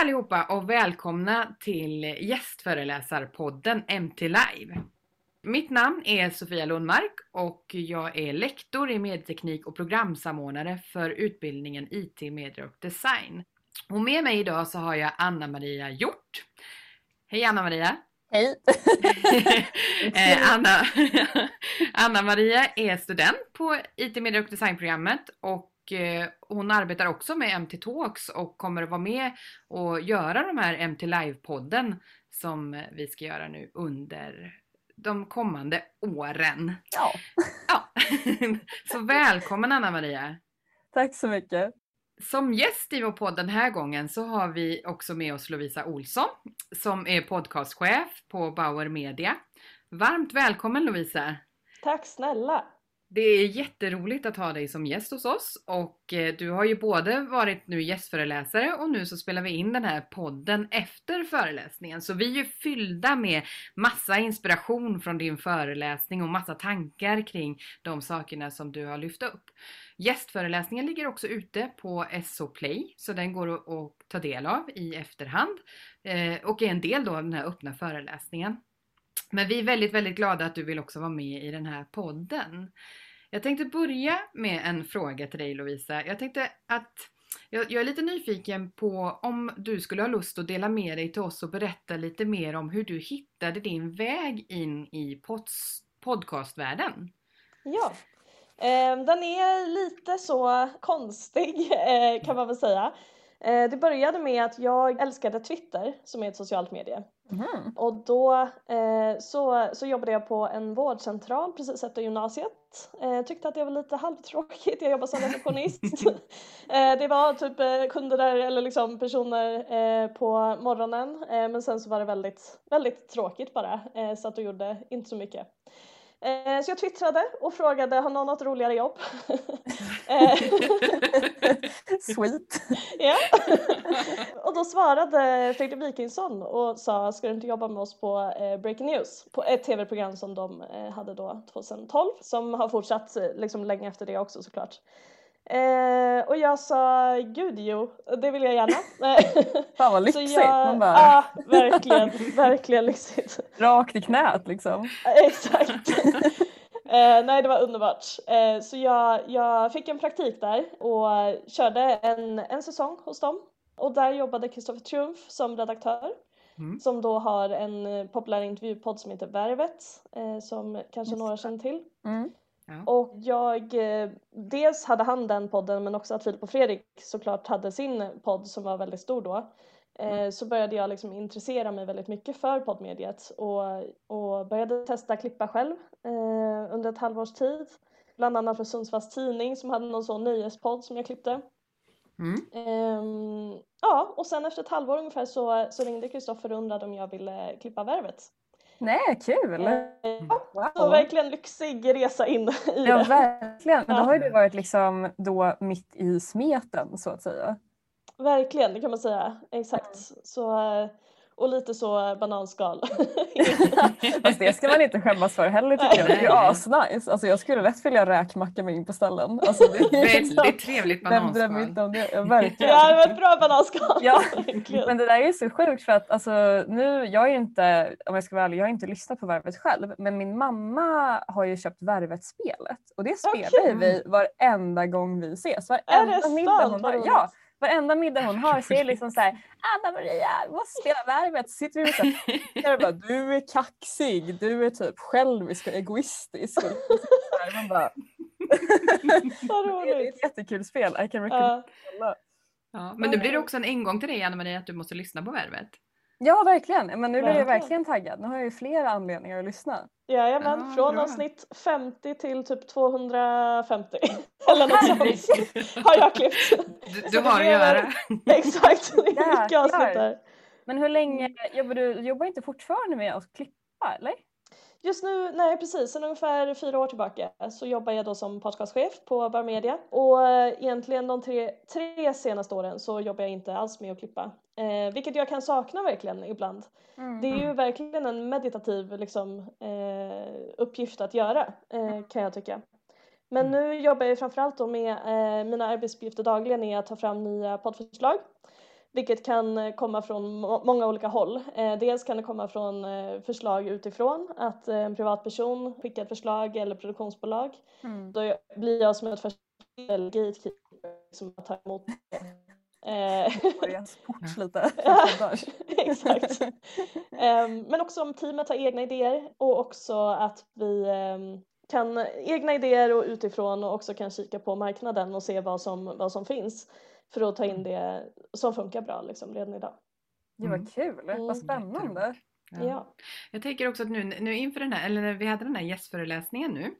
allihopa och välkomna till gästföreläsarpodden MT Live. Mitt namn är Sofia Lundmark och jag är lektor i medieteknik och programsamordnare för utbildningen IT, media och design. Och med mig idag så har jag Anna-Maria Hjort. Hej Anna-Maria! Hej! Eh, Anna, Anna-Maria är student på IT, media och designprogrammet och eh, hon arbetar också med MT Talks och kommer att vara med och göra de här MT Live-podden som vi ska göra nu under de kommande åren. Ja, Ja, så välkommen Anna-Maria! tack så mycket. Som gäst i vår podd den här gången så har vi också med oss Lovisa Olsson som är podcastchef på Bauer Media. Varmt välkommen Lovisa! Tack snälla! Det är jätteroligt att ha dig som gäst hos oss och eh, du har ju både varit nu gästföreläsare och nu så spelar vi in den här podden efter föreläsningen. Så vi är ju fyllda med massa inspiration från din föreläsning och massa tankar kring de sakerna som du har lyft upp. Gästföreläsningen ligger också ute på SO Play så den går att ta del av i efterhand eh, och är en del då av den här öppna föreläsningen. Men vi är väldigt, väldigt glada att du vill också vara med i den här podden. Jag tänkte börja med en fråga till dig Lovisa. Jag tänkte att jag, jag är lite nyfiken på om du skulle ha lust att dela med dig till oss och berätta lite mer om hur du hittade din väg in i pods, podcastvärlden. Ja, eh, den är lite så konstig eh, kan man väl säga. Eh, det började med att jag älskade Twitter som är ett socialt medie. Mhm. Och då eh, så, så jobbade jag på en vårdcentral precis efter gymnasiet. Eh, tyckte att det var lite halvtråkigt, jag jobbade som receptionist. eh, det var typ eh, kunder där eller liksom personer eh, på morgonen eh, men sen så var det väldigt, väldigt tråkigt bara. Eh, satt och gjorde inte så mycket. Eh, så jag twittrade och frågade, har någon något roligare jobb? Eh, Sweet. Ja. och då svarade Fredrik Wikingsson och sa, ska du inte jobba med oss på eh, Breaking News? På ett tv-program som de hade då 2012, som har fortsatt liksom länge efter det också såklart. Eh, och jag sa, gud jo, det vill jag gärna. Fan vad lyxigt. jag- Man bara Ja, verkligen, verkligen lyxigt. rakt i knät liksom. Exakt. Eh, nej, det var underbart. Eh, så jag, jag fick en praktik där och körde en, en säsong hos dem. Och där jobbade Kristoffer Triumf som redaktör. Mm. Som då har en populär intervjupodd som heter Värvet. Eh, som kanske några känner till. Mm. Och jag, eh, dels hade han den podden men också att Filip och Fredrik såklart hade sin podd som var väldigt stor då. Eh, så började jag liksom intressera mig väldigt mycket för poddmediet och, och började testa klippa själv eh, under ett halvårs tid. Bland annat för Sundsvalls Tidning som hade någon sån nöjespodd som jag klippte. Mm. Ehm, ja, och sen efter ett halvår ungefär så, så ringde Kristoffer och undrade om jag ville klippa Värvet. Nej, kul! Eh, så Wow. verkligen lyxig resa in i Ja, det. verkligen. Men då Ja. har ju du varit liksom då mitt i smeten så att säga. Verkligen, det kan man säga. Exakt. Så, eh, och lite så bananskal. Fast det ska man inte skämmas för heller tycker jag. Det är ju asnice. Alltså jag skulle lätt vilja räkmacka mig in på ställen. Alltså, det är liksom- Väldigt trevligt Vem bananskal. inte om det? Ja, verkligen. ja, det var ett bra bananskal. Ja. Men det där är ju så sjukt för att alltså, nu, jag är ju inte, om jag ska vara ärlig, jag har inte lyssnat på Värvet själv men min mamma har ju köpt Värvet-spelet och det spelar ju vi varenda gång vi ses. Varenda Är det middag sant? hon roligt. Ja, varenda middag hon har så är det liksom så här Anna Maria, vi måste spela Värvet. Så sitter vi och så och bara, du är kaxig, du är typ självisk och egoistisk. Och så man bara, Vad det är ett jättekul spel, I can recommend alla. Ja, men nu blir det också en ingång till dig Anna-Maria att du måste lyssna på Värvet. Ja verkligen, men nu blir jag Verkligen. taggad. Nu har jag ju flera anledningar att lyssna. Jajamän, Ja, från bra. avsnitt 50 till typ 250. Eller något sånt har jag klippt. Du, du har att göra. Exakt, det är mycket avsnitt där. Men hur länge jobbar du? Du jobbar inte fortfarande med att klippa eller? Just nu, nej precis, sedan ungefär fyra år tillbaka så jobbar jag då som podcastchef på Bar Media och eh, egentligen de tre, tre senaste åren så jobbar jag inte alls med att klippa. Eh, vilket jag kan sakna verkligen ibland. Mm. Det är ju verkligen en meditativ liksom, eh, uppgift att göra eh, kan jag tycka. Men nu jobbar jag framförallt då med eh, mina arbetsuppgifter dagligen är att ta fram nya poddförslag Vilket kan komma från många olika håll. dels kan det komma från förslag utifrån, att en privatperson skickar ett förslag eller produktionsbolag. Mm. Då blir jag som ett första gatekeeper som tar emot det. Sport lite. Exakt. um, men också om teamet har egna idéer och också att vi um, kan egna idéer och utifrån och också kan kika på marknaden och se vad som, vad som finns för att ta in det som funkar bra liksom, redan idag. Det var kul, mm. vad spännande. Ja. ja. Jag tänker också att nu, nu inför den här, eller när vi hade den här gästföreläsningen nu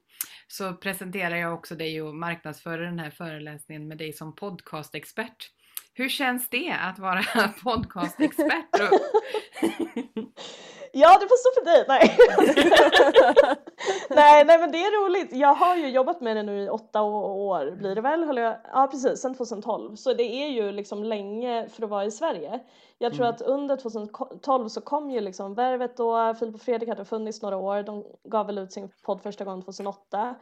så presenterar jag också dig och marknadsför den här föreläsningen med dig som podcastexpert. Hur känns det att vara podcastexpert? ja, det får stå för dig. Nej. nej, nej, men det är roligt. Jag har ju jobbat med det nu i åtta år blir det väl? Jag, ja, precis, sedan 2012. Så det är ju liksom länge för att vara i Sverige. Jag tror mm. att under 2012 så kom ju liksom Värvet då, Filip och Fredrik hade funnits några år. De gav väl ut sin podd första gången 2008.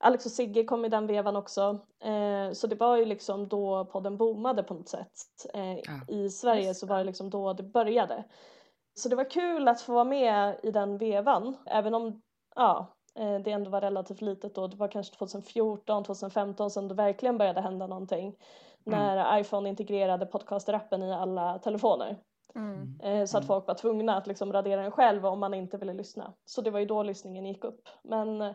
Alex och Sigge kom i den vevan också. Eh, så det var ju liksom då podden boomade på något sätt. Eh, ja. I Sverige så var det liksom då det började. Så det var kul att få vara med i den vevan, även om ja, eh, det ändå var relativt litet då. Det var kanske 2014, 2015 som det verkligen började hända någonting. Mm. När iPhone integrerade podcaster-appen i alla telefoner. Mm. Eh, så att mm. folk var tvungna att liksom radera den själv om man inte ville lyssna. Så det var ju då lyssningen gick upp. Men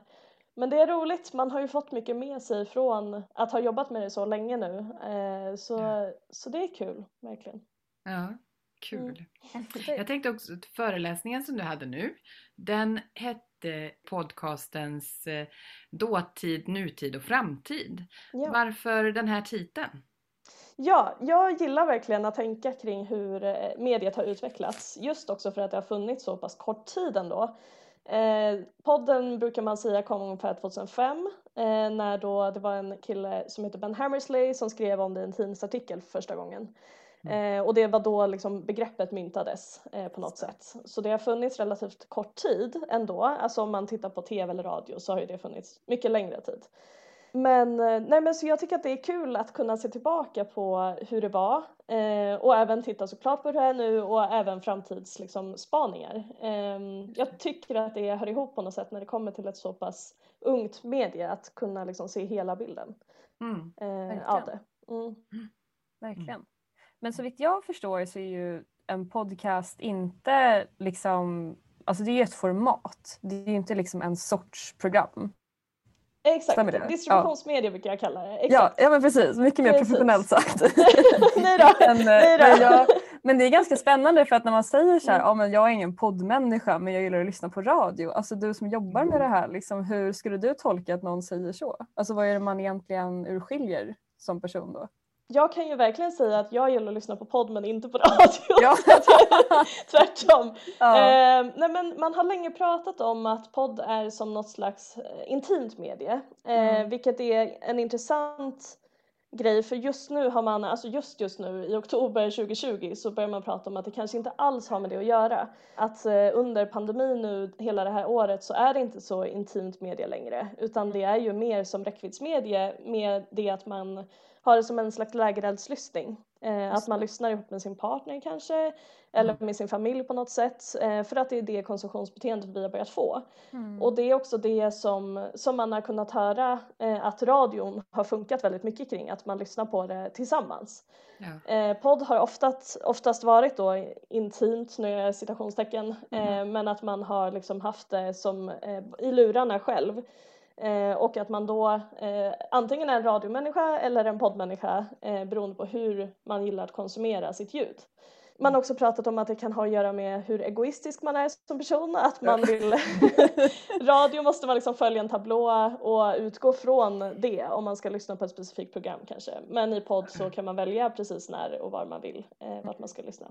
men det är roligt, man har ju fått mycket med sig från att ha jobbat med det så länge nu. Eh, så, ja. så det är kul, verkligen. Ja, kul. Mm. Jag tänkte också att föreläsningen som du hade nu, den hette podcastens eh, dåtid, nutid och framtid. Ja. Varför den här titeln? Ja, jag gillar verkligen att tänka kring hur eh, mediet har utvecklats. Just också för att det har funnits så pass kort tid ändå. Eh, podden brukar man säga kom ungefär 2005 eh, när då det var en kille som heter Ben Hammersley som skrev om det i en tidningsartikel för första gången. Mm. Eh, och det var då liksom begreppet myntades eh, på något sätt. Så det har funnits relativt kort tid ändå. Alltså om man tittar på tv eller radio så har ju det funnits mycket längre tid. Men, eh, nej men så jag tycker att det är kul att kunna se tillbaka på hur det var eh, och även titta såklart på hur det är nu och även framtidsspaningar. Liksom, eh, jag tycker att det hör ihop på något sätt när det kommer till ett så pass ungt medie att kunna liksom se hela bilden mm, eh, av det. Mm. Verkligen. Men så vitt jag förstår så är ju en podcast inte liksom, alltså det är ju ett format. Det är ju inte liksom en sorts program. Exakt, distributionsmedia ja. brukar jag kalla det. Ja, ja men precis, mycket mer precis. professionellt sagt. Nej då. men, eh, Nej då. Men, jag, men, det är ganska spännande för att när man säger så här, mm. ja, men jag är ingen poddmänniska men jag gillar att lyssna på radio. Alltså du som jobbar med det här, liksom, hur skulle du tolka att någon säger så? Alltså vad är det man egentligen urskiljer som person då? Jag kan ju verkligen säga att jag gillar att lyssna på podd men inte på radio. Ja. Tvärtom. Ja. Eh, nej men man har länge pratat om att podd är som något slags eh, intimt medie. Eh, mm. Vilket är en intressant grej för just nu har man, alltså just just nu i oktober 2020 så börjar man prata om att det kanske inte alls har med det att göra. Att eh, under pandemin nu hela det här året så är det inte så intimt media längre utan det är ju mer som räckviddsmedie med det att man har det som en slags lägereldslyssning. Eh, att man lyssnar ihop med sin partner kanske eller mm. med sin familj på något sätt eh, för att det är det konsumtionsbeteendet vi har börjat få. Mm. Och det är också det som, som man har kunnat höra eh, att radion har funkat väldigt mycket kring, att man lyssnar på det tillsammans. Ja. Eh, podd har oftast, oftast varit då intimt, nu är citationstecken, mm. men att man har liksom haft det som eh, i lurarna själv. Eh, och att man då eh, antingen är en radiomänniska eller en poddmänniska eh, beroende på hur man gillar att konsumera sitt ljud. Man har också pratat om att det kan ha att göra med hur egoistisk man är som person, att man vill... Radio måste man liksom följa en tablå och utgå från det om man ska lyssna på ett specifikt program kanske. Men i podd så kan man välja precis när och var man vill, eh, vart man ska lyssna.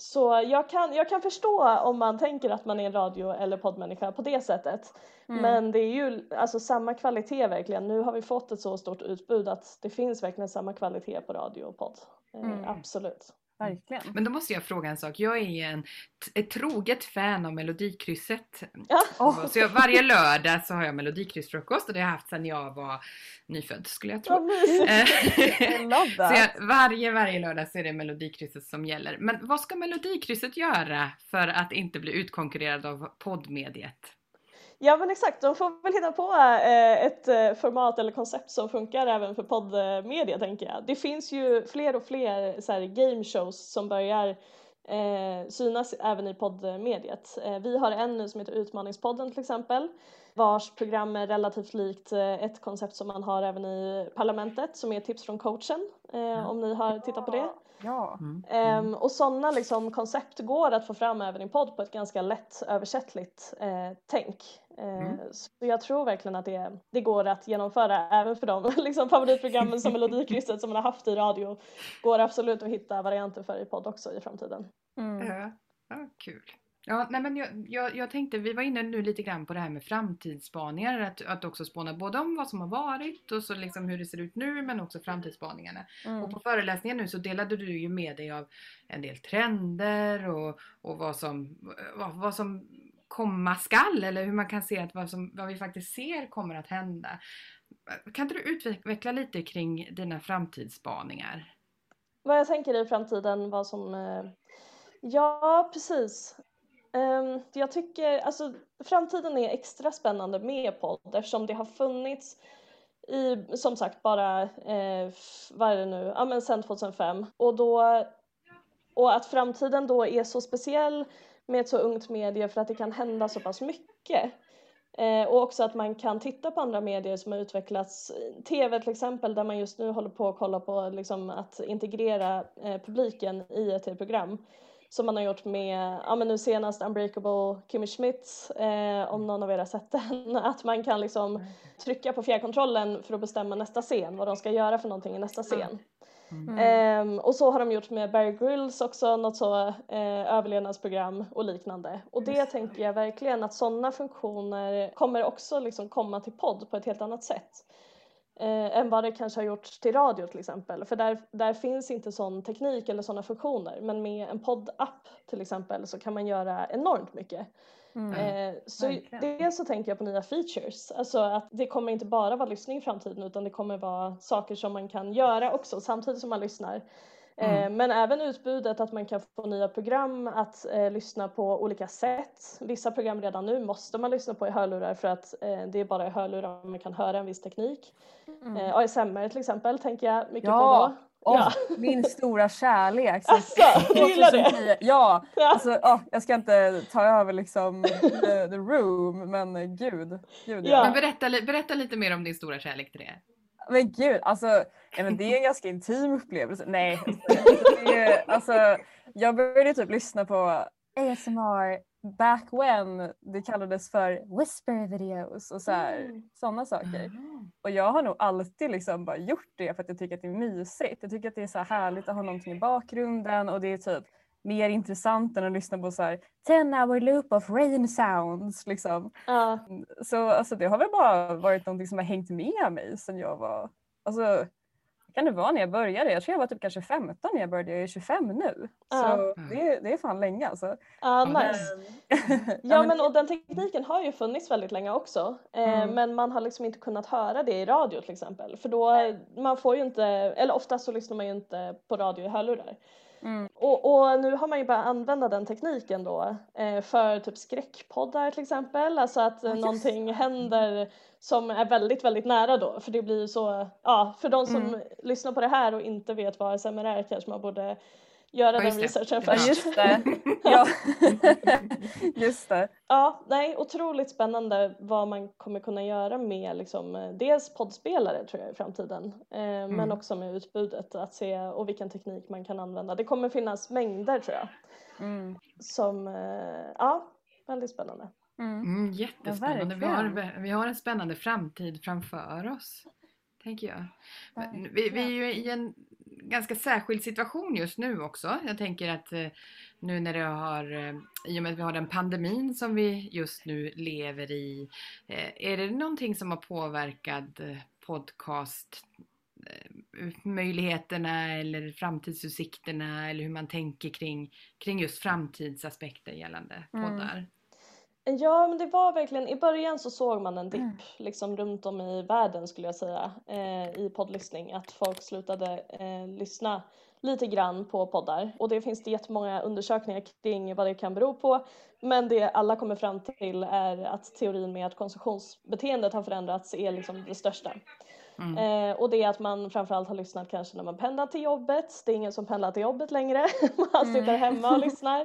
Så jag kan, jag kan förstå om man tänker att man är en radio eller poddmänniska på det sättet. Mm. Men det är ju alltså samma kvalitet verkligen. Nu har vi fått ett så stort utbud att det finns verkligen samma kvalitet på radio och podd. Eh, mm. Absolut. Verkligen. Men då måste jag fråga en sak. Jag är en, ett troget fan av Melodikrysset. Ja. Åh, Så jag, varje lördag så har jag Melodikryssfrukost och det har jag haft sedan jag var nyfödd skulle jag tro. Love så jag, varje, varje lördag så är det Melodikrysset som gäller. Men vad ska Melodikrysset göra för att inte bli utkonkurrerad av poddmediet? Ja men exakt, de får väl hitta på eh, ett eh, format eller koncept som funkar även för poddmedia tänker jag. Det finns ju fler och fler så här, game shows som börjar eh, synas även i poddmediet. Eh, vi har en nu som heter Utmaningspodden till exempel vars program är relativt likt ett koncept som man har även i Parlamentet som är Tips från coachen eh, om ni har tittat på det. Ja. Mm. Ehm, och sådana liksom, koncept går att få fram även i podd på ett ganska lätt översättligt eh, tänk. Eh, Mm. Så jag tror verkligen att det, det går att genomföra även för de liksom, favoritprogrammen som Melodikrysset som man har haft i radio. Går absolut att hitta varianter för i podd också i framtiden. Mm. Ja, ja, kul. Ja, nej men jag, jag, jag tänkte, vi var inne nu lite grann på det här med framtidsspaningar, att, att också spåna både om vad som har varit och så liksom hur det ser ut nu men också framtidsspaningarna. Mm. Och på föreläsningen nu så delade du ju med dig av en del trender och, och vad, som, vad, vad som komma skall eller hur man kan se att vad, som, vad vi faktiskt ser kommer att hända. Kan inte du utveckla lite kring dina framtidsspaningar? Vad jag tänker i framtiden, vad som... Eh, ja, precis. Ehm, jag tycker, alltså framtiden är extra spännande med podd eftersom det har funnits i, som sagt, bara, eh, vad är det nu, ja men sedan 2005 och då, och att framtiden då är så speciell med ett så ungt medie för att det kan hända så pass mycket. Eh, och också att man kan titta på andra medier som har utvecklats, TV till exempel där man just nu håller på att kolla på liksom, att integrera eh, publiken i ett tv-program. Som man har gjort med, ja men nu senast Unbreakable Kimmy Schmidt, eh, om någon av er har sett den, att man kan liksom trycka på fjärrkontrollen för att bestämma nästa scen, vad de ska göra för någonting i nästa scen. Mm. Ehm, och så har de gjort med Bear Grylls också, något så eh, överlevnadsprogram och liknande. Och det tänker jag verkligen att sådana funktioner kommer också liksom komma till podd på ett helt annat sätt. Eh, än vad det kanske har gjorts till radio till exempel. För där, där finns inte sån teknik eller sådana funktioner. Men med en poddapp till exempel så kan man göra enormt mycket. Mm. Eh, så verkligen. dels så tänker jag på nya features, alltså att det kommer inte bara vara lyssning i framtiden utan det kommer vara saker som man kan göra också samtidigt som man lyssnar. Eh, Mm. men även utbudet att man kan få nya program att eh, lyssna på olika sätt. Vissa program redan nu måste man lyssna på i hörlurar för att eh, det är bara i hörlurar man kan höra en viss teknik. Mm. Eh, ASMR till exempel tänker jag mycket Ja. på Åh, Ja. Min stora kärlek. sen Asså, du gillar det? 2010. Ja, alltså, åh, jag ska inte ta över liksom the, the room men gud. gud Ja. Men berätta, berätta lite mer om din stora kärlek till det. Men gud, alltså nej, men det är en ganska intim upplevelse. Nej, det är, alltså, jag började typ lyssna på ASMR back when det kallades för whisper videos och så här, Mm. sådana saker. Och jag har nog alltid liksom bara gjort det för att jag tycker att det är mysigt. Jag tycker att det är så här härligt att ha någonting i bakgrunden och det är typ mer intressant än att lyssna på så här 10 hour loop of rain sounds liksom. Ja. Så alltså, det har väl bara varit någonting som har hängt med mig sen jag var, alltså kan det vara när jag började? Jag tror jag var typ kanske 15 när jag började, jag är 25 nu. Så Ja. det, det är fan länge alltså. Ja, Ja, nice. Ja, men och den tekniken har ju funnits väldigt länge också. Eh, Mm. Men man har liksom inte kunnat höra det i radio till exempel. För då, man får ju inte, eller oftast så lyssnar man ju inte på radio i hörlurar. Mm. Och, och nu har man ju börjat använda den tekniken då eh, för typ skräckpoddar till exempel. Alltså att just någonting händer som är väldigt, väldigt nära då. För det blir ju så, ja, för de som Mm. lyssnar på det här och inte vet vad ASMR är kanske man borde göra Ja, den just det. researchen Ja, Ja först. just det. Ja. just det. Ja, nej, otroligt spännande vad man kommer kunna göra med liksom, eh, dels poddspelare tror jag i framtiden, eh, men Mm. också med utbudet att se och vilken teknik man kan använda. Det kommer finnas mängder tror jag Mm. som, eh, ja, väldigt spännande. Mm. Mm, jättespännande. vi, har, vi har en spännande framtid framför oss. Tänker jag. Men Vi, vi är ju i en ganska särskild situation just nu också. Jag tänker att eh, nu när det har, eh, i och med att vi har den pandemin som vi just nu lever i. eh, Är det någonting som har påverkat podcast möjligheterna eller framtidsutsikterna eller hur man tänker kring, kring just framtidsaspekter gällande Mm. Ja, men det var verkligen, i början så såg man en dipp Mm. liksom runt om i världen skulle jag säga eh, i poddlyssning, att folk slutade eh, lyssna lite grann på poddar och det finns det jättemånga undersökningar kring vad det kan bero på. Men det alla kommer fram till är att teorin med att konsumtionsbeteendet har förändrats är liksom det största. Mm. Eh, och det är att man framförallt har lyssnat kanske när man pendlar till jobbet. Det är ingen som pendlar till jobbet längre. man Mm. sitter hemma och lyssnar.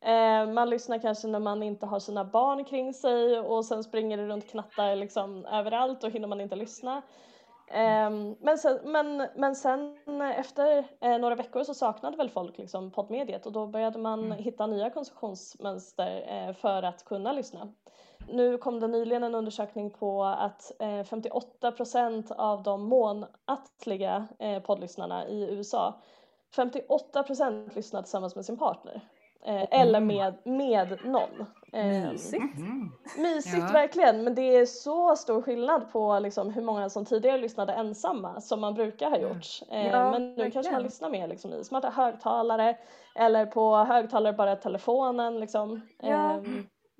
Eh, man lyssnar kanske när man inte har sina barn kring sig och sen springer det runt knattar liksom överallt och hinner man inte lyssna. Ehm, men, sen, men, men sen efter eh, några veckor så saknade väl folk liksom poddmediet och då började man Mm. hitta nya konsumtionsmönster eh, för att kunna lyssna. Nu kom det nyligen en undersökning på att eh, 58 procent av de månatliga eh, poddlyssnarna i USA 58 procent lyssnar tillsammans med sin partner. Eh, eller Mm. med, med någon. Ehm, Mysigt. Mhm. Mysigt Ja. verkligen men det är så stor skillnad på liksom hur många som tidigare lyssnade ensamma som man brukar ha Mm. gjort. Eh, Ja, men nu kanske man verkligen. lyssnar mer liksom, i smarta högtalare eller på högtalare bara telefonen liksom. Ja.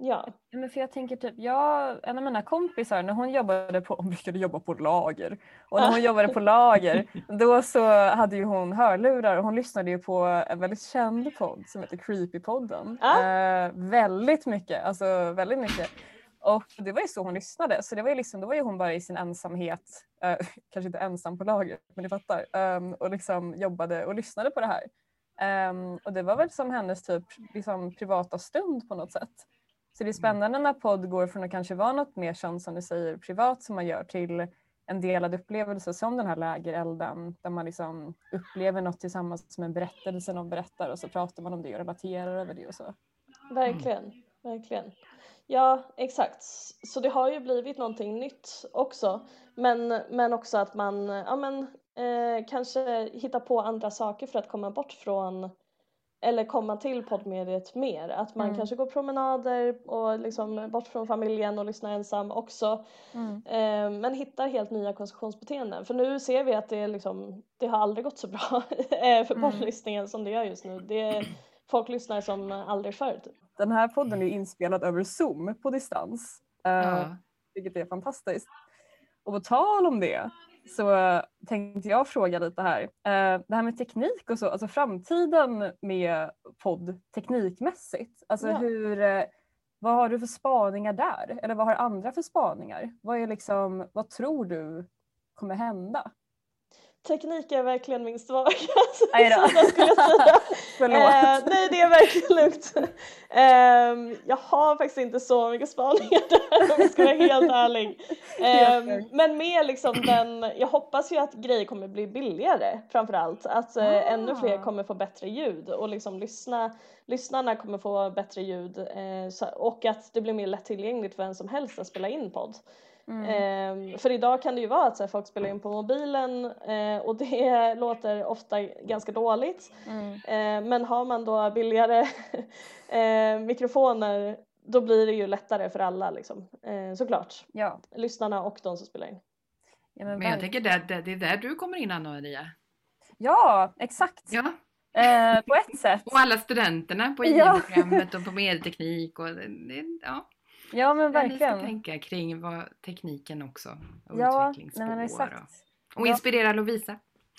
Ja. Men för jag tänker typ, jag, en av mina kompisar när hon jobbade på, hon brukade jobba på lager och när hon jobbade på lager då så hade ju hon hörlurar och hon lyssnade ju på en väldigt känd podd som heter Creepypodden. Ja. Eh, väldigt mycket, alltså väldigt mycket. Och det var ju så hon lyssnade så det var ju liksom, då var ju hon bara i sin ensamhet, eh, kanske inte ensam på lager men ni fattar, ehm, och liksom jobbade och lyssnade på det här. Ehm, och det var väl som hennes typ liksom, privata stund på något sätt. Så det är spännande när podd går från att kanske vara något mer sånt som du säger privat som man gör till en delad upplevelse som den här lägerelden där man liksom upplever något tillsammans som en berättelse någon berättar och så pratar man om det och relaterar över det och så. Verkligen, verkligen. Ja, exakt. Så det har ju blivit någonting nytt också. Men, men också att man ja, men, eh, kanske hittar på andra saker för att komma bort från eller komma till poddmediet mer. Att man Mm. kanske går promenader och liksom bort från familjen och lyssnar ensam också. Mm. Eh, men hittar helt nya konsumtionsbeteenden. För nu ser vi att det, liksom, det har aldrig gått så bra eh, för Mm. poddlyssningen som det gör just nu. Det, folk lyssnar som aldrig förr. Typ. Den här podden är inspelad över Zoom på distans. eh, Ja. vilket är fantastiskt. Och på tal om det så tänkte jag fråga lite här. Eh, det här med teknik och så, alltså framtiden med podd teknikmässigt. Alltså Ja. hur, eh, vad har du för spaningar där? Eller vad har andra för spaningar? Vad, är liksom, vad tror du kommer hända? Teknik är verkligen min svaga då. sida skulle jag säga. Eh, nej det är verkligen lugnt. Eh, jag har faktiskt inte så mycket spaningar där om jag ska vara helt ärlig. Eh, men med liksom den, jag hoppas ju att grejer kommer bli billigare framförallt. Att eh, Ah. ännu fler kommer få bättre ljud och liksom lyssna, lyssnarna kommer få bättre ljud eh, så, och att det blir mer lättillgängligt för vem som helst att spela in podd. Mm. Ehm, för idag kan det ju vara att så här, folk spelar in på mobilen eh, och det låter ofta ganska dåligt. Mm. Eh, men har man då billigare eh, mikrofoner då blir det ju lättare för alla liksom. Eh, såklart. Ja, Lyssnarna och de som spelar in. ja, men Men jag tänker det, det, det är där du kommer in Anna Maria. ja exakt. Ja. Eh, på ett sätt. Och alla studenterna på Ja. IB-programmet och på medieteknik. Och det, ja, Ja men där ni ska verkligen. tänka kring vad tekniken också. Och Ja, utvecklingsspår. nej, men exakt. och, och Ja. inspirera Lovisa.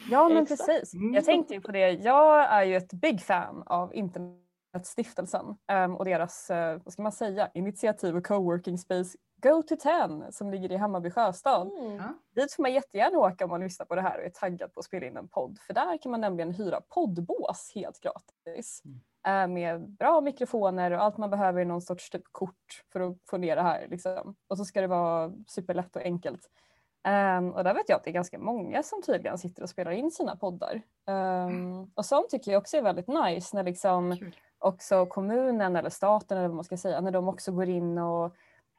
Ja men Exakt. precis. Mm. Jag tänkte ju på det. Jag är ju ett big fan av Internetstiftelsen ehm, och deras, eh, vad ska man säga, initiativ och coworking space Go to 10 som ligger i Hammarby sjöstad. Mm. Ja. Dit får man jättegärna åka om man lyssnar på det här och är taggad på att spela in en podd. För där kan man nämligen hyra poddbås helt gratis. Eh, med bra mikrofoner och allt man behöver är någon sorts typ kort för att få ner det här. Liksom. Och så ska det vara superlätt och enkelt. Ehm, och där vet jag att det är ganska många som tydligen sitter och spelar in sina poddar. Ehm, och sånt tycker jag också är väldigt nice när liksom Kul. också kommunen eller staten eller vad man ska säga, när de också går in och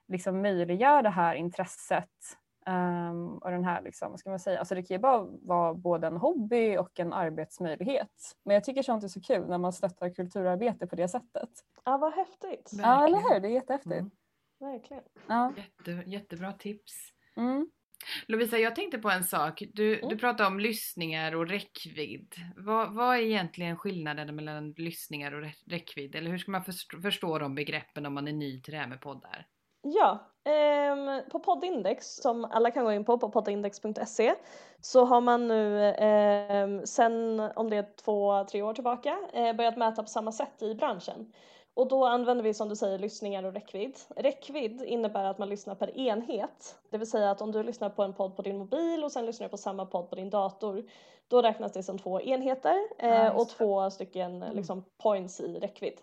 liksom möjliggör det här intresset ehm, och den här, liksom, vad ska man säga, alltså det kan ju bara vara både en hobby och en arbetsmöjlighet. Men jag tycker sånt är så kul när man stöttar kulturarbete på det sättet. Ja vad häftigt. Ja, eller Verkligen. hur? Det är jättehäftigt. Mm. Verkligen. Ja. Jätte, jättebra tips. Mm. Lovisa, jag tänkte på en sak. Du, Mm. du pratade om lyssningar och räckvidd. Vad, vad är egentligen skillnaden mellan lyssningar och rä- räckvidd? Eller hur ska man förstå, förstå de begreppen om man är ny till det här med poddar? Ja, ehm, på Poddindex som alla kan gå in på, på poddindex.se så har man nu ehm, sen, om det är två, tre år tillbaka, eh, börjat mäta på samma sätt i branschen. Och då använder vi som du säger lyssningar och räckvidd. Räckvidd innebär att man lyssnar per enhet, det vill säga att om du lyssnar på en podd på din mobil och sen lyssnar du på samma podd på din dator, då räknas det som två enheter eh, just och två stycken Mm. liksom, points i räckvidd.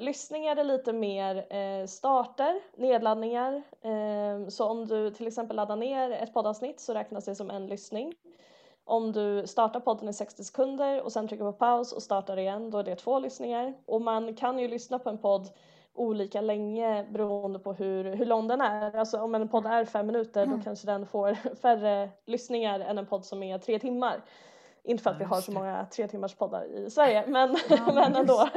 Lyssningar är lite mer eh, starter, nedladdningar. Eh, så om du till exempel laddar ner ett poddavsnitt så räknas det som en lyssning. Om du startar podden i 60 sekunder och sen trycker på paus och startar igen, då är det två lyssningar. Och man kan ju lyssna på en podd olika länge beroende på hur, hur lång den är. Alltså om en podd är fem minuter då Mm. kanske den får färre lyssningar än en podd som är tre timmar. Inte för att Ja, vi har så många tre timmars poddar i Sverige men, Ja, men ändå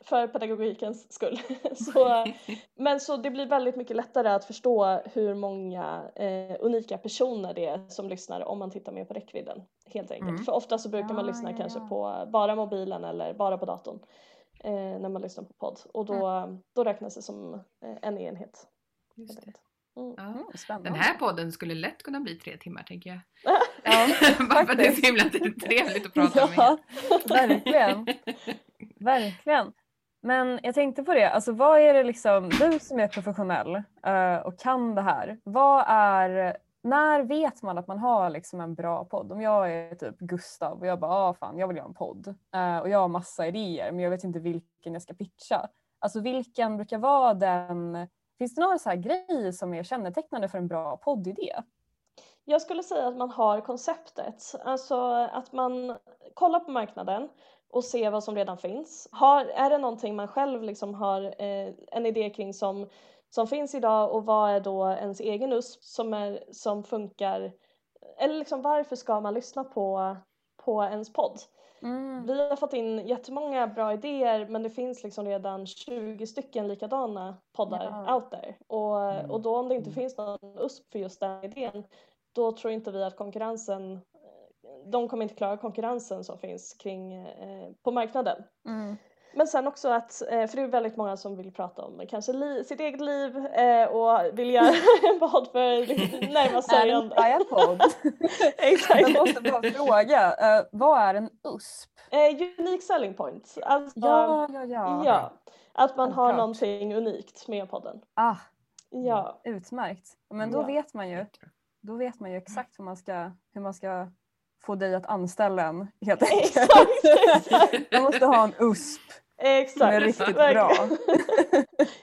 för pedagogikens skull. så, men så det blir väldigt mycket lättare att förstå hur många eh, unika personer det är som lyssnar om man tittar mer på räckvidden. Helt enkelt. Mm. För ofta så brukar man Ja, lyssna ja, kanske ja. på bara mobilen eller bara på datorn eh, när man lyssnar på podd och då, då räknas det som eh, en enhet. Just det. Mm. Ja. Mm, spännande. Den här podden skulle lätt kunna bli tre timmar tänker jag. Ja, Bara för att det är så himla trevligt att prata med ja, er. verkligen. Verkligen. Men jag tänkte på det, alltså vad är det liksom, du som är professionell eh, och kan det här, vad är, när vet man att man har liksom en bra podd? Om jag är typ Gustav och jag bara, ah, fan jag vill göra en podd eh, och jag har massa idéer men jag vet inte vilken jag ska pitcha. Alltså vilken brukar vara den, finns det några så här grejer som är kännetecknande för en bra poddidé? Jag skulle säga att man har konceptet, alltså att man kollar på marknaden och ser vad som redan finns. Har, är det någonting man själv liksom har eh, en idé kring som, som finns idag och vad är då ens egen USP som, är, som funkar? Eller liksom varför ska man lyssna på, på ens podd? Mm. Vi har fått in jättemånga bra idéer men det finns liksom redan 20 stycken likadana poddar Ja. out there. Och, Mm. och då om det inte Mm. finns någon USP för just den idén då tror inte vi att konkurrensen de kommer inte klara konkurrensen som finns kring eh, på marknaden. Mm. Men sen också att, eh, för det är väldigt många som vill prata om kanske li- sitt eget liv eh, och vill göra en podd för närmast Är sörjande. en podd? Exakt. Jag måste bara fråga, vad är en USP? Unique selling point. Alltså, Ja, ja, ja. Ja, att man har någonting unikt med podden. Ah, Ja, utmärkt. Men då Ja. vet man ju, då vet man ju exakt hur man ska, hur man ska få dig att anställa en helt enkelt. exakt. exakt. Man måste ha en USP som är exakt. riktigt bra.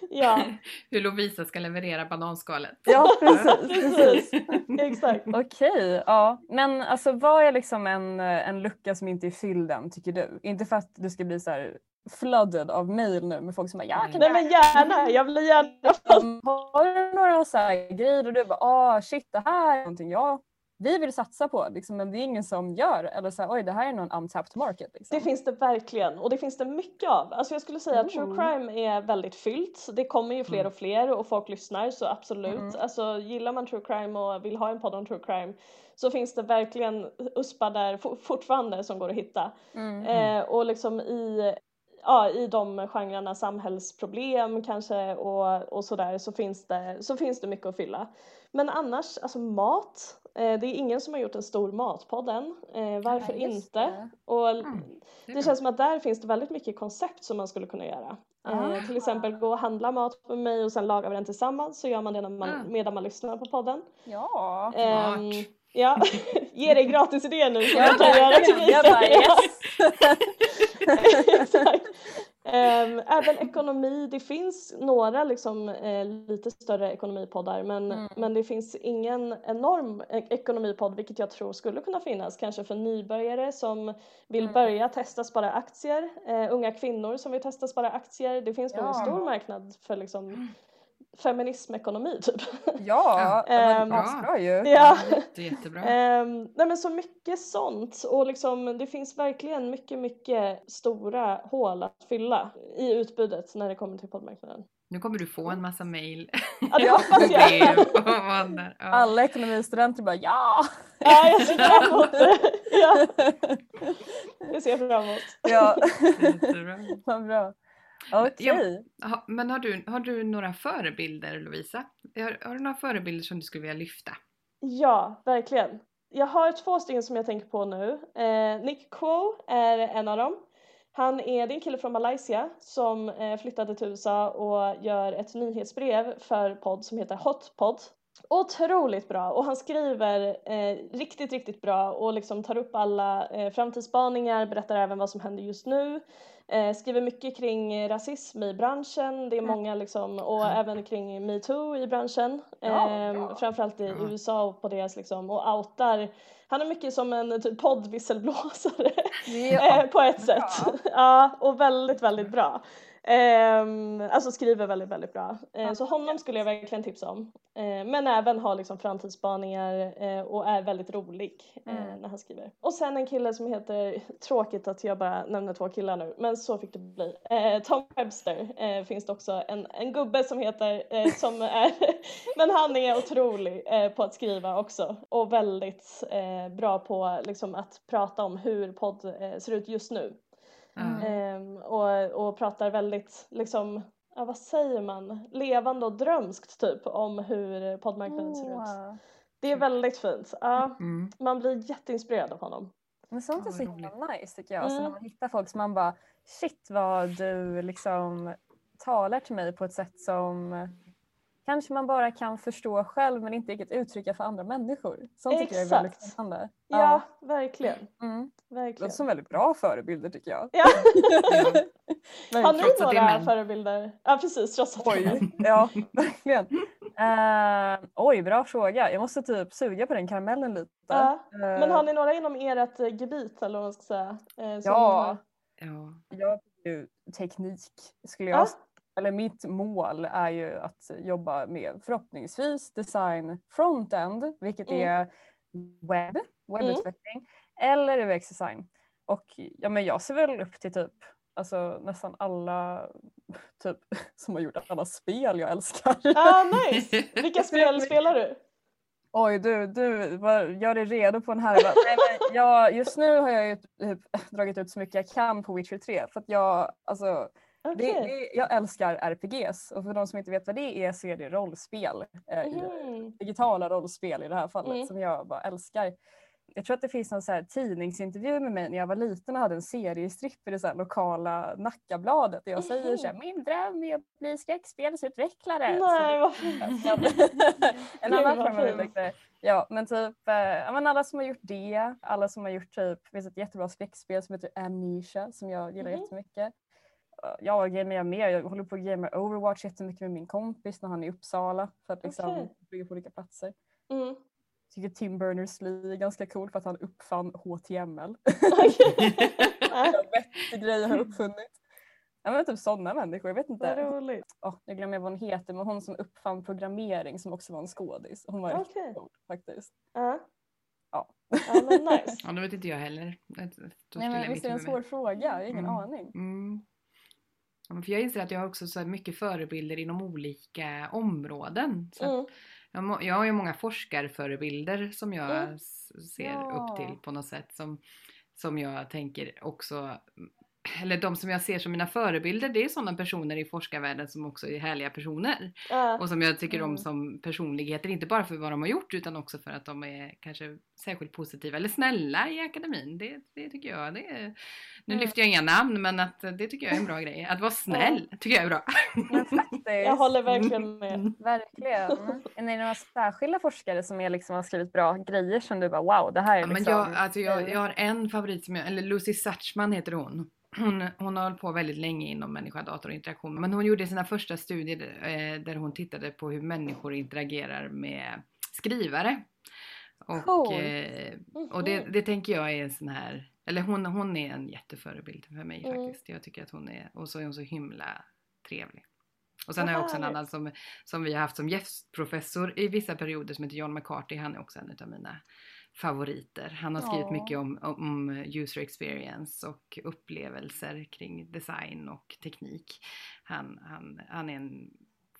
Ja, Hur Lovisa ska leverera bananskalet. Ja, precis. precis. Exakt. Okej, ja. Men alltså vad är liksom en, en lucka som inte är fylld än tycker du? Inte för att du ska bli så här flooded av mail nu med folk som bara ja, kan Nej men gärna, jag vill gärna. Har du några så grejer och du bara ah shit det här är någonting jag vi vill satsa på liksom, men det är ingen som gör eller så här, oj det här är någon untapped market. Liksom. Det finns det verkligen och det finns det mycket av. Alltså jag skulle säga att true Mm. crime är väldigt fyllt. Det kommer ju fler Mm. och fler och folk lyssnar så absolut. Mm. Alltså gillar man true crime och vill ha en podd om true crime så finns det verkligen uspar där for- fortfarande som går att hitta. Mm. Eh, och liksom i, ja, i de genrerna samhällsproblem kanske och, och sådär så finns, det, så finns det mycket att fylla. Men annars, alltså mat. Eh, det är ingen som har gjort en stor matpodd än. Eh, varför Ja, inte? det. Och Mm, det känns som att där finns det väldigt mycket koncept som man skulle kunna göra. Eh, till exempel gå och handla mat med mig och sen lagar vi den tillsammans så gör man det när man, Ah. medan man lyssnar på podden. Ja. Ehm, Smart. Ja, ge dig gratis idé nu som Ja, jag kan göra till. Jag bara, yes. Exakt. Ehm, även ekonomi, det finns några liksom, eh, lite större ekonomipoddar men, Mm. men det finns ingen enorm e- ekonomipodd vilket jag tror skulle kunna finnas kanske för nybörjare som vill Mm. börja testa spara aktier, eh, unga kvinnor som vill testa spara aktier. Det finns nog en Ja. stor marknad för liksom, feminismekonomi typ. Ja, Ehm, asbra ju. ja. Jätte, jättebra. Ehm, nej men så mycket sånt och liksom det finns verkligen mycket, mycket stora hål att fylla i utbudet när det kommer till poddmarknaden. Nu kommer du få en massa mail Ja, det hoppas jag. Ja. Alla ekonomistudenter bara ja! Ja, jag ser fram emot det. Ja, det ser jag fram emot. ja, vad bra. Okej. Ha- Men har du, har du några förebilder Lovisa? Har, har du några förebilder som du skulle vilja lyfta? Ja, verkligen. Jag har två stycken som jag tänker på nu. Eh, Nick Quo är en av dem. Han är, det är en kille från Malaysia som eh, flyttade till USA och gör ett nyhetsbrev för podd som heter Hotpod. Otroligt bra och han skriver eh, riktigt, riktigt bra och liksom tar upp alla eh, framtidsspaningar, berättar även vad som händer just nu. Eh, skriver mycket kring eh, rasism i branschen, det är Mm. många liksom, och även kring metoo i branschen. Ja, Ehm, bra. framförallt i Ja. USA och på deras liksom, och outar. Han är mycket som en typ poddvisselblåsare Ja. eh, på ett sätt. ja, och väldigt, väldigt bra. Ehm, alltså skriver väldigt, väldigt bra. Eh, så honom skulle jag verkligen tipsa om. Eh, men även har liksom framtidsspaningar eh, och är väldigt rolig Mm. när han skriver. Och sen en kille som heter, tråkigt att jag bara nämner två killar nu, men så fick det bli. Tom Webster finns det också en, en gubbe som heter, som är, men han är otrolig på att skriva också och väldigt bra på liksom, att prata om hur podd ser ut just nu. Mm. Ehm, och, och pratar väldigt, liksom, ja, vad säger man, levande och drömskt typ om hur poddmarknaden ser ut. Det är väldigt fint. Ja, Mm. man blir jätteinspirerad av honom. Men sånt är så himla nice tycker jag. Så Mm. när man hittar folk som man bara shit vad du liksom talar till mig på ett sätt som kanske man bara kan förstå själv men inte riktigt uttrycka för andra människor. Sånt tycker jag är väldigt Exakt. spännande. Ja, verkligen. Mm. verkligen. Låter som väldigt bra förebilder tycker jag. Ja. Har Verkligen. ni är några förebilder? Ja precis, trots att är. Oj, ja verkligen. Eh, oj, bra fråga. Jag måste typ suga på den karamellen lite. Ja. Men Eh, har ni några inom ert eh, gebit eller vad man ska säga? som Ja. har- Ja. Jag tycker ju teknik skulle Ja. jag eller mitt mål är ju att jobba med förhoppningsvis design frontend, vilket Mm. är webb, webbutveckling, eller UX-design. Och ja, men jag ser väl upp till typ alltså, nästan alla typ, som har gjort alla spel jag älskar. Ah, nice! Vilka spel spelar du? Oj du, du vad- gör dig redo på en härva. Nej, men jag, just nu har jag ju typ dragit ut så mycket jag kan på Witcher 3 för att jag, alltså, Okej. det, det, jag älskar RPGs och för de som inte vet vad det är så är det rollspel. Mhm. Digitala rollspel i det här fallet Mm. som jag bara älskar. Jag tror att det finns någon så här tidningsintervju med mig när jag var liten och hade en seriestripp i det så här lokala Nackabladet där jag säger så här, min dröm är att bli skräckspelsutvecklare. Nej, vad fint. en annan. Ja men typ eh, ja, men alla som har gjort det, alla som har gjort typ, det finns ett jättebra skräckspel som heter Amnesia som jag gillar Mhm. jättemycket. Ja, vad gamer jag mer? Jag håller på att gamea Overwatch jättemycket med min kompis när han är i Uppsala för att liksom Okej. ligga på olika platser. Mm. tycker Tim Berners-Lee är ganska cool för att han uppfann HTML. Ja, en vettig grej jag har uppfunnit. Ja men typ sådana människor, jag vet vad inte. roligt. Åh, jag glömmer vad hon heter men hon som uppfann programmering som också var en skådis. Hon var Okej. riktigt cool faktiskt. Ja. Ja. ja, men nice. ja, det vet inte jag heller. Nej men visst är det en svår fråga, jag har ingen Mm. aning. Mm. Ja, för jag inser att jag har också så mycket förebilder inom olika områden. Så Mm. jag, må, jag har ju många forskarförebilder som jag Mm. ser Ja. upp till på något sätt. Som, som jag tänker också, eller de som jag ser som mina förebilder, det är sådana personer i forskarvärlden som också är härliga personer. Ja. Och som jag tycker om Mm. som personligheter, inte bara för vad de har gjort utan också för att de är kanske särskilt positiva eller snälla i akademin. Det, det tycker jag, det är, nu Mm. lyfter jag inga namn men att det tycker jag är en bra grej. Att vara snäll tycker jag är bra. Jag håller verkligen med. verkligen. Är det några särskilda forskare som är liksom har skrivit bra grejer som du bara wow det här är Ja, liksom... men jag, alltså jag, jag har en favorit som jag, eller Lucy Satchman heter hon. Hon, hon har hållit på väldigt länge inom människa-dator interaktion. Men hon gjorde sina första studier eh, där hon tittade på hur människor interagerar med skrivare. Och, Cool. eh, och det, Mhm. det tänker jag är en sån här, eller hon, hon är en jätteförebild för mig Mm. faktiskt. Jag tycker att hon är, och så är hon så himla trevlig. Och sen har jag också en annan som, som vi har haft som gästprofessor i vissa perioder som heter John McCarthy. Han är också en av mina favoriter. Han har skrivit Ja. mycket om, om user experience och upplevelser kring design och teknik. Han, han, han är en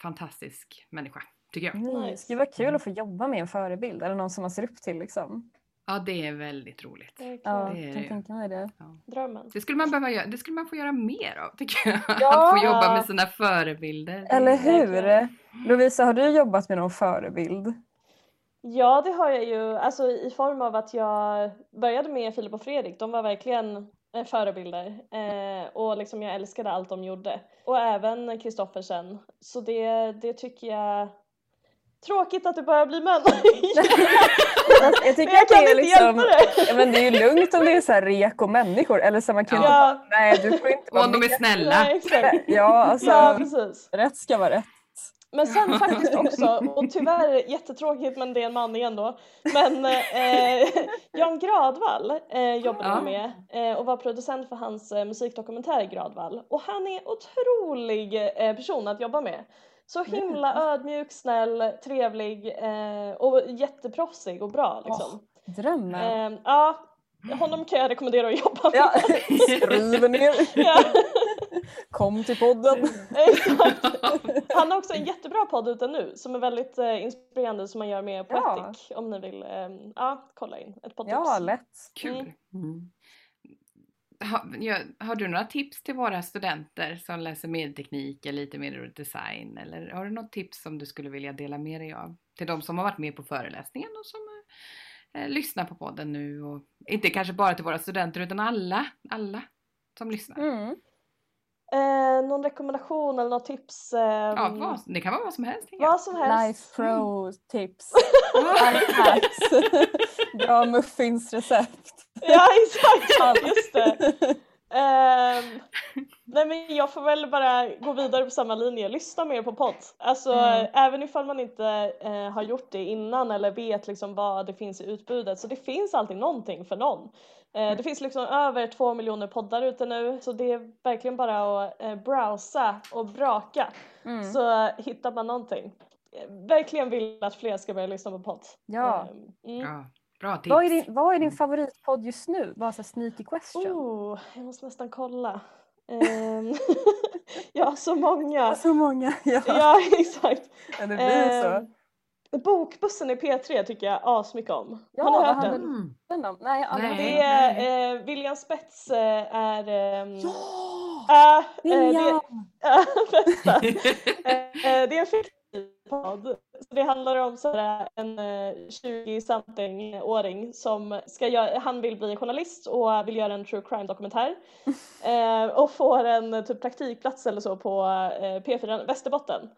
fantastisk människa, tycker jag. Nice. Gud vad kul att få jobba med en förebild eller någon som man ser upp till liksom. Ja, det är väldigt roligt. Ja. Det är jag det kan tänka mig det. Drömmen. Det skulle man behöva göra, det skulle man få göra mer av tycker jag. Ja. Att få jobba med sina förebilder. Det- Eller hur? Lovisa, har du jobbat med någon förebild? Ja, det har jag ju, alltså i form av att jag började med Filip och Fredrik. De var verkligen eh, förebilder eh, och liksom jag älskade allt de gjorde. Och även Kristoffersen. Så det, det tycker jag Tråkigt att det börjar bli män. Alltså, jag tycker Men jag att det kan är inte liksom, hjälpa det. ja, men det är ju lugnt om det är så här reko människor eller så man kan inte Ja. bara, nej du får inte Och vara om de är snälla. Nej. Ja, alltså Ja, precis. rätt ska vara rätt. Men sen faktiskt också, och tyvärr jättetråkigt men det är en man igen då, men eh, Jan Gradvall eh, jobbade Ja. med eh, och var producent för hans eh, musikdokumentär Gradvall och han är otrolig eh, person att jobba med. Så himla ödmjuk, snäll, trevlig eh, och jätteproffsig och bra liksom. Drömmen. Eh, ja, honom kan jag rekommendera att jobba med. Ja, skriv ner. Ja. Kom till podden. Han har också en jättebra podd ute nu som är väldigt eh, inspirerande som man gör med Ja. Poetic om ni vill eh, ja, kolla in ett poddtips. Ja, lätt. Kul. Mm. Mm. Har, ja, har du några tips till våra studenter som läser medieteknik eller lite mer design? Eller har du något tips som du skulle vilja dela med dig av? Till de som har varit med på föreläsningen och som eh, eh, lyssnar på podden nu. Och, inte kanske bara till våra studenter utan alla, alla som lyssnar. Mm. Eh, någon rekommendation eller något tips? Eh, Ja, vad, det kan vara vad som helst. vad som helst. Life pro tips. Life hacks. Bra muffinsrecept. Ja exakt, just det. Ehm, nej men jag får väl bara gå vidare på samma linje, lyssna mer på podd. Alltså Mm. även ifall man inte eh, har gjort det innan eller vet liksom vad det finns i utbudet så det finns alltid någonting för någon. Eh, det finns liksom över två miljoner poddar ute nu så det är verkligen bara att eh, browsa och braka Mm. så hittar man någonting. Eh, Verkligen vill att fler ska börja lyssna på podd. Ja. Ehm, mm. Ja, bra tips. Vad är, din, vad är din favoritpodd just nu? Bara så sneaky question. Oh, jag måste nästan kolla. Ehm, ja, så många. Så många. Ja, Ja, exakt. det blir så. Ehm, Bokbussen i P3 tycker jag asmycket om. Ja, Har ni hört den? Mm. Nej, jag har aldrig Nej. Det är eh, William Spets eh, är... ehm, Ja! äh, eh, det, William! Eh, eh, det är en fiktiv podd. Så det handlar om sådär en eh, 20-something-åring som ska göra, han vill bli journalist och vill göra en true crime dokumentär. Eh, och får en eh, typ praktikplats eller så på eh, P4 Västerbotten.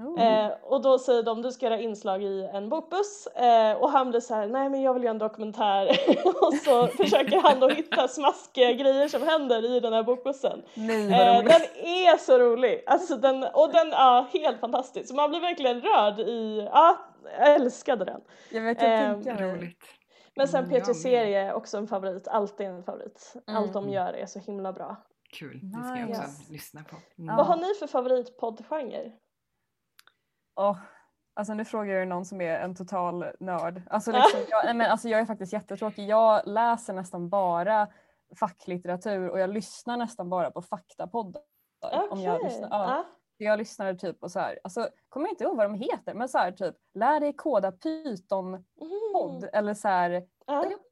Oh. Eh, och då säger de du ska göra inslag i en bokbuss eh, och han blir så här nej men jag vill göra en dokumentär och så försöker han då hitta smaskiga grejer som händer i den här bokbussen. Nej Eh, den är så rolig, alltså den, och den är helt fantastisk. Så man blir verkligen rörd i, ja, jag älskade den. Jag vet inte tänka mig. Roligt. Men sen Mm, jag P3 med. Serie är också en favorit, alltid en favorit. Allt de Mm. gör är så himla bra. Kul, det ska jag också lyssna på. Ja. Mm. Vad har ni för favoritpoddgenre? Åh, alltså nu frågar jag någon som är en total nörd. Alltså, liksom, jag, nej, men, alltså, jag är faktiskt jättetråkig. Jag läser nästan bara facklitteratur och jag lyssnar nästan bara på faktapodd. Om jag, lyssnar, ja. ja. jag lyssnade typ på så här, alltså kommer jag inte ihåg vad de heter, men så här typ lär dig koda Python-podd Mhm. eller så här,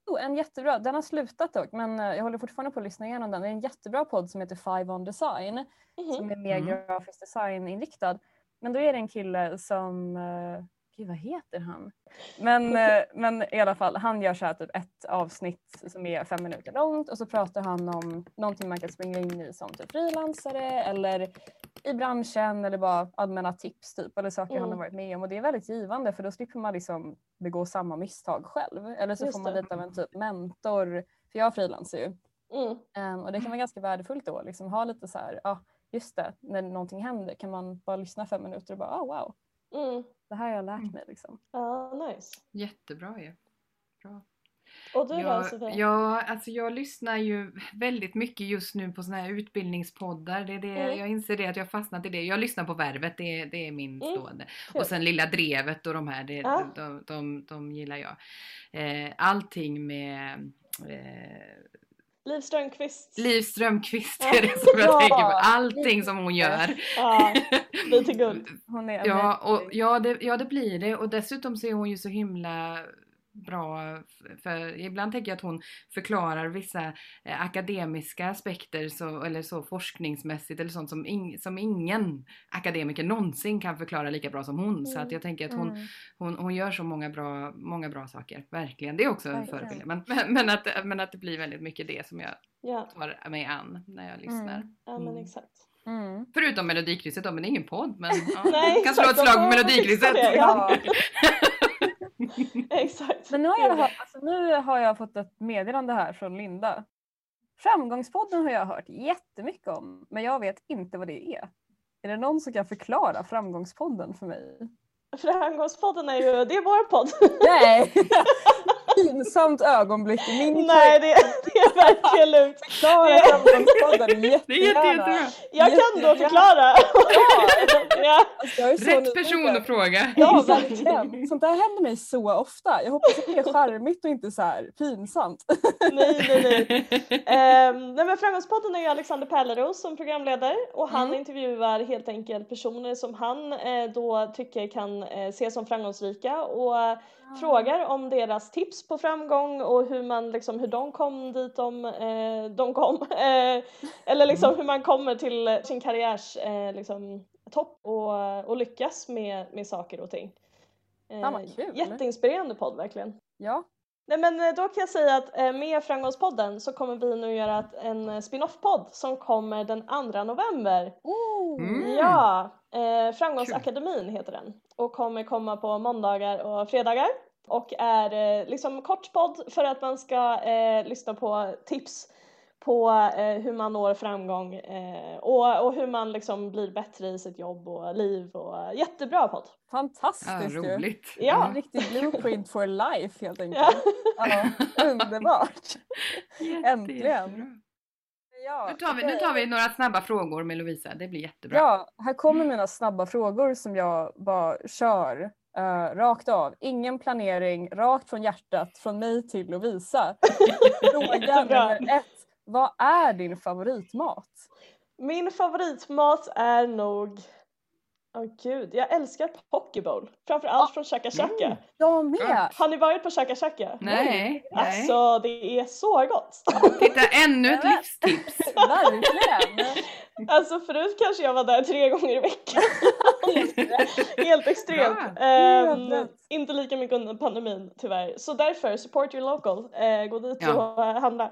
jo, en jättebra, den har slutat dock men eh, jag håller fortfarande på att lyssna igenom den. Det är en jättebra podd som heter Five on Design Mhm. som är mer Mm. grafisk design inriktad. Men då är det en kille som, eh, gud vad heter han? Men, eh, men i alla fall, han gör så här typ ett avsnitt som är fem minuter långt och så pratar han om någonting man kan springa in i som typ frilansare eller i branschen eller bara allmänna tips typ eller saker han har Mm. varit med om och det är väldigt givande för då slipper man liksom begå samma misstag själv eller så Just får man lite av en typ mentor för jag frilansar ju Mm. Ehm, och det kan vara ganska värdefullt då, liksom ha lite så här, ja just det, när någonting händer kan man bara lyssna fem minuter och bara, oh, wow, Mm. det här har jag lärt Mm. mig liksom. Ja, nice. Jättebra ju. Bra. Och du då Ja, Sofia? ja, alltså jag lyssnar ju väldigt mycket just nu på såna här utbildningspoddar. Det är det, Mm. Jag inser det att jag har fastnat i det. Jag lyssnar på Värvet, det, är- det är min Mm, stående. kul. Och sen Lilla Drevet och de här, det, Ja. de, de, de gillar jag. Eh, allting med eh, Liv Strömquist. Liv Strömquist Ja. är det som jag Ja, tänker på. Allting som hon gör. Ja, lite guld. Hon är Ja, och, ja, det, ja, det blir det. Och dessutom så är hon ju så himla bra. För ibland tänker jag att hon förklarar vissa eh, akademiska aspekter så, eller så forskningsmässigt eller sånt som, ing, som ingen akademiker någonsin kan förklara lika bra som hon. Så att jag tänker att hon, Mm. hon, hon gör så många bra, många bra saker. Verkligen. Det är också en förebild. Men, men, att, men att det blir väldigt mycket det som jag Ja, tar mig an när jag lyssnar. Mm. ja men Mm. exakt. Mm. Förutom Melodikrysset då, men det är ingen podd. Men ja, Nej, jag kan slå ett slag fixa Melodikrysset. det, ja. Exakt. Men nu har, jag, alltså, nu har jag fått ett meddelande här från Linda. Framgångspodden har jag hört jättemycket om, men jag vet inte vad det är. Är det någon som kan förklara Framgångspodden för mig? Framgångspodden är ju, det är vår podd. Nej! Pinsamt ögonblick i min Nej, det, det är verkligen lugnt. Förklara det- Framgångspodden Det är jätte, jättegärna. Jag kan då förklara. ja, Alltså, jag är så Rätt person att fråga. Ja, verkligen. Sånt där händer mig så ofta. Jag hoppas att det är charmigt och inte så här pinsamt. nej, nej, nej. Ehm, nej men Framgångspodden är ju Alexander Pärleros som programledare och han Mm. intervjuar helt enkelt personer som han eh, då tycker kan eh, ses som framgångsrika och frågar om deras tips på framgång och hur man liksom hur de kom dit de, eh, de kom. Eh, eller liksom hur man kommer till sin karriärs eh, liksom, topp och, och lyckas med, med saker och ting. Eh. Jätteinspirerande podd verkligen. Ja. Nej men eh, då kan jag säga att eh, med Framgångspodden så kommer vi nu göra en spin-off-podd som kommer den 2 november. Oh. Mm. Ja, eh, Framgångsakademin heter den och kommer komma på måndagar och fredagar och är eh, liksom kort podd för att man ska eh, lyssna på tips på eh, hur man når framgång eh, och, och hur man liksom blir bättre i sitt jobb och liv och jättebra podd. Ja, Fantastiskt ju. roligt. Ja. En riktig blueprint for life helt Ja. enkelt. Ja, underbart. Jätte, Äntligen. Ja, Nu tar, vi, nu tar vi några snabba frågor med Lovisa. Det blir jättebra. Ja, här kommer mina snabba frågor som jag bara kör eh, rakt av. Ingen planering, rakt från hjärtat, från mig till Lovisa. Fråga nummer ett. Vad är din favoritmat? Min favoritmat är nog Åh gud, jag älskar pokeball. Framförallt från Chaka Chaka. Mm. Jag med! Har ni varit på Chaka Chaka? Nej, nej. Alltså det är så gott. Titta, ännu ett livstips. Verkligen! Alltså förut kanske jag var där tre gånger i veckan. Helt extremt. Rätt. inte lika mycket under pandemin tyvärr. Så därför, support your local. Eh, gå dit Ja. och handla.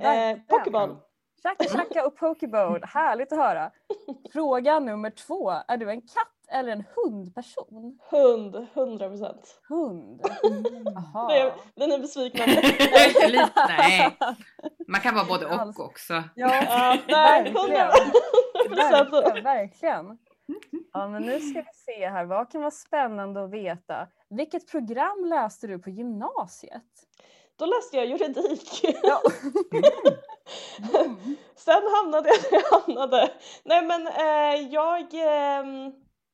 Eh, Verkligen. Chaka Chaka och Pokeball, härligt att höra. Fråga nummer två. Är du en katt eller en hundperson? Hund, 100 procent. Hund. Jaha. Blir ni besvikna? Lite, nej. Man kan vara både och också. Ja, Ja, verkligen. 100 Verkligen, verkligen. Ja, men nu ska vi se här. Vad kan vara spännande att veta? Vilket program läste du på gymnasiet? Då läste jag juridik. Ja. Mm. Sen hamnade jag där jag hamnade. Nej men eh, jag, ehm,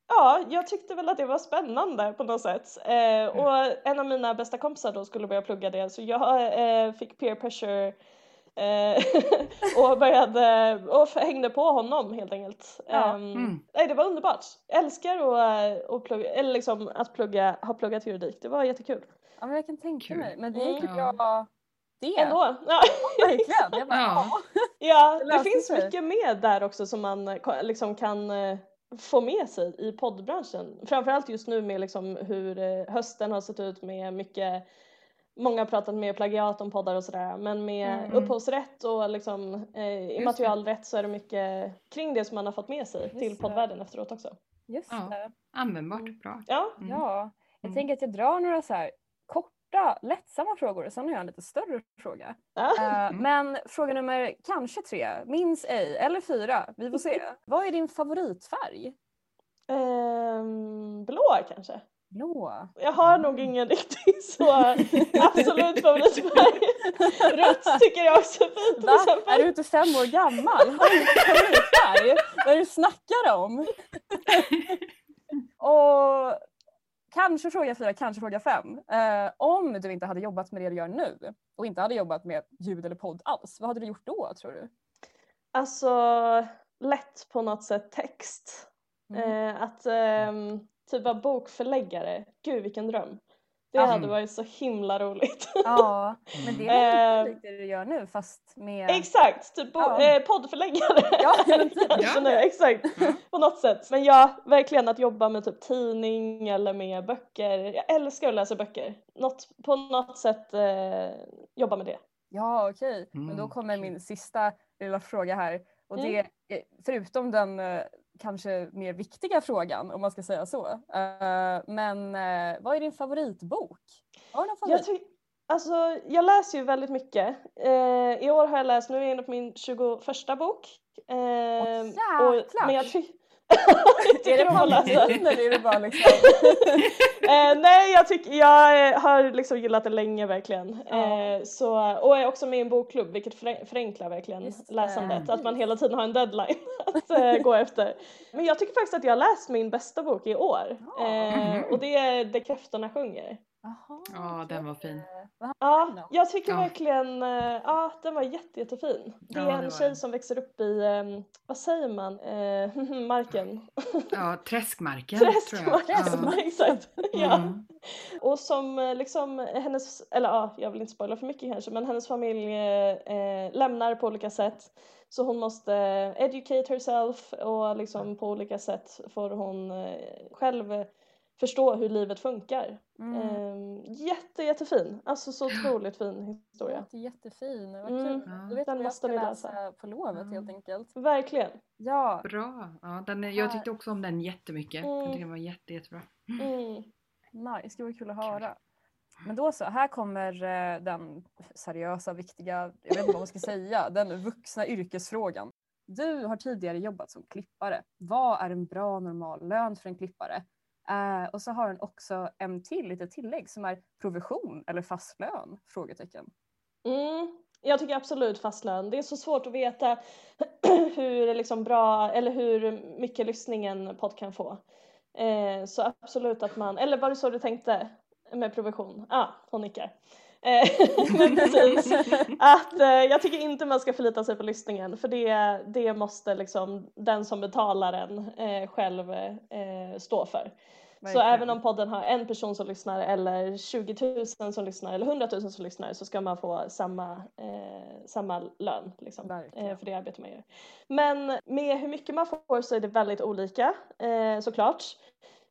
ja, jag tyckte väl att det var spännande på något sätt. Eh, och en av mina bästa kompisar då skulle börja plugga det så jag eh, fick peer pressure eh, och började och hängde på honom helt enkelt. Ja. Ehm, Mm. Nej det var underbart. Jag älskar att, att plugga, eller liksom att plugga, ha pluggat juridik. Det var jättekul. ja, men jag kan tänka Kul. mig. Men det gick ju Mm. bra det. Ändå. Ja. Verkligen. Jag bara, Ja. ja. Det det, finns sig. mycket med där också som man eh, liksom kan eh, få med sig i poddbranschen. Framförallt just nu med liksom hur eh, hösten har sett ut med mycket Många har pratat med plagiat om poddar och sådär men med Mm. upphovsrätt och liksom eh, immaterialrätt så är det mycket kring det som man har fått med sig Just till det. poddvärlden efteråt också. Just Ja. det. Användbart, bra. Ja, Mm. Ja. Jag Mm. tänker att jag drar några så här korta, lättsamma frågor och sen har jag en lite större fråga. Eh, Mm. Men fråga nummer kanske tre, minns ej, eller fyra, vi får se. Vad är din favoritfärg? Ehm, blå kanske? Blå. Jag har nog ingen riktigt så absolut favoritfärg. Rött tycker jag också är fint Va? Är du inte fem år gammal? Har du inte favoritfärg? Vad är det du snackar om? Och kanske fråga fyra, kanske fråga fem. Eh, om du inte hade jobbat med det du gör nu och inte hade jobbat med ljud eller podd alls, vad hade du gjort då tror du? Alltså lätt på något sätt text. Mm. Eh, att ehm, typ vara bokförläggare, gud vilken dröm. Det Ja. hade varit så himla roligt. Ja, men det är Eh, väl lite det du gör nu fast med... Exakt, typ Ja. eh, poddförläggare. Ja, men typ. Kanske Ja. nu, exakt. Mm. På något sätt. Men ja, verkligen att jobba med typ tidning eller med böcker. Jag älskar att läsa böcker. Något, på något sätt eh, jobba med det. Ja, okej. Men då Mm, kommer min sista lilla fråga här. Och det Mm. är, förutom den eh, kanske mer viktiga frågan, om man ska säga så. Eh, men eh, vad är din favoritbok? Har du någon Jag, favorit? ty- alltså, jag läser ju väldigt mycket. Eh, I år har jag läst, nu är jag inne på min 21 bok. Eh, jäklar! men jag tycker... är det eller är det bara liksom... eh, nej, jag, tycker, jag eh, har liksom gillat det länge verkligen. Ja. Eh, så, och är också med i en bokklubb vilket förenklar verkligen Just det. läsandet. Att man hela tiden har en deadline att eh, gå efter. Men jag tycker faktiskt att jag har läst min bästa bok i år. Ja. Eh, Mhm. och det är Det kräftorna sjunger. Jaha, Ja, den var fin. Ja, jag tycker Ja. verkligen, eh, ja den var jätte, jättefin. Det Ja, är det en tjej som växer upp i, vad säger man, eh, marken. Ja, Träskmarken Träskmark, tror jag. ja. exakt. Ja. Mm. Och som eh, liksom hennes, eller ja, jag vill inte spoila för mycket kanske, men hennes familj eh, eh, lämnar på olika sätt. Så hon måste educate herself och liksom på olika sätt får hon själv eh, förstå hur livet funkar. Mm. Eh, jätte, jättefin, alltså så otroligt fin historia. Låter jättefin. Vad Mm. kul. Ja. Då vet Den du vad jag måste ska ni läsa läsa. på lovet helt Mm. enkelt. Verkligen. Ja, Bra. Ja, den, är- jag tyckte också om den jättemycket. Jag tyckte den var jätte, jättebra. Mm. nice. Det var kul att höra. Men då så, här kommer eh, den seriösa, viktiga, jag vet inte vad man ska säga, den vuxna yrkesfrågan. Du har tidigare jobbat som klippare. Vad är en bra normal lön för en klippare? Uh, och så har den också en till lite tillägg som är provision eller fast lön? Frågetecken. Mm. Jag tycker absolut fast lön. Det är så svårt att veta hur liksom bra eller hur mycket lyssning en podd kan få. Uh, så absolut att man, eller var det så du tänkte med provision? Ja, ah, hon nickar. Eh, precis. Att, eh, jag tycker inte man ska förlita sig på lyssningen för det, det måste liksom den som betalar en eh, själv stå för. Så Verkligen. även om podden har en person som lyssnar eller 20 000 som lyssnar eller 100 000 som lyssnar så ska man få samma, eh, samma lön liksom, eh, för det arbete man gör. Men med hur mycket man får så är det väldigt olika eh, såklart.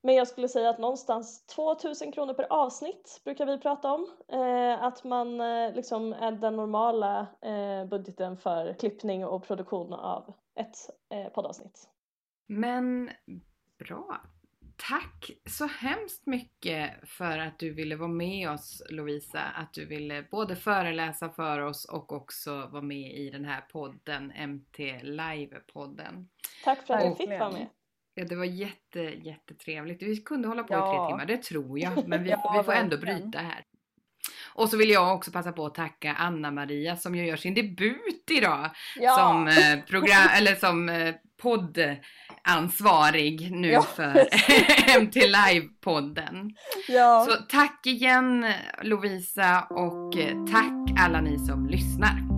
Men jag skulle säga att någonstans 2000 kronor per avsnitt brukar vi prata om. Eh, att man eh, liksom är den normala eh, budgeten för klippning och produktion av ett eh, poddavsnitt. Men bra. Tack så hemskt mycket för att du ville vara med oss Lovisa. Att du ville både föreläsa för oss och också vara med i den här podden, MT Live-podden. Tack för att jag fick vara med. Ja, det var jätte, jättetrevligt. Vi kunde hålla på i Ja. tre timmar, det tror jag. Men vi, Ja, vi får ändå bryta här. Och så vill jag också passa på att tacka Anna-Maria som ju gör sin debut idag Ja. som eh, program, eller som eh, poddansvarig nu Ja. för MT Live-podden. ja. Så tack igen Lovisa och eh, tack alla ni som lyssnar.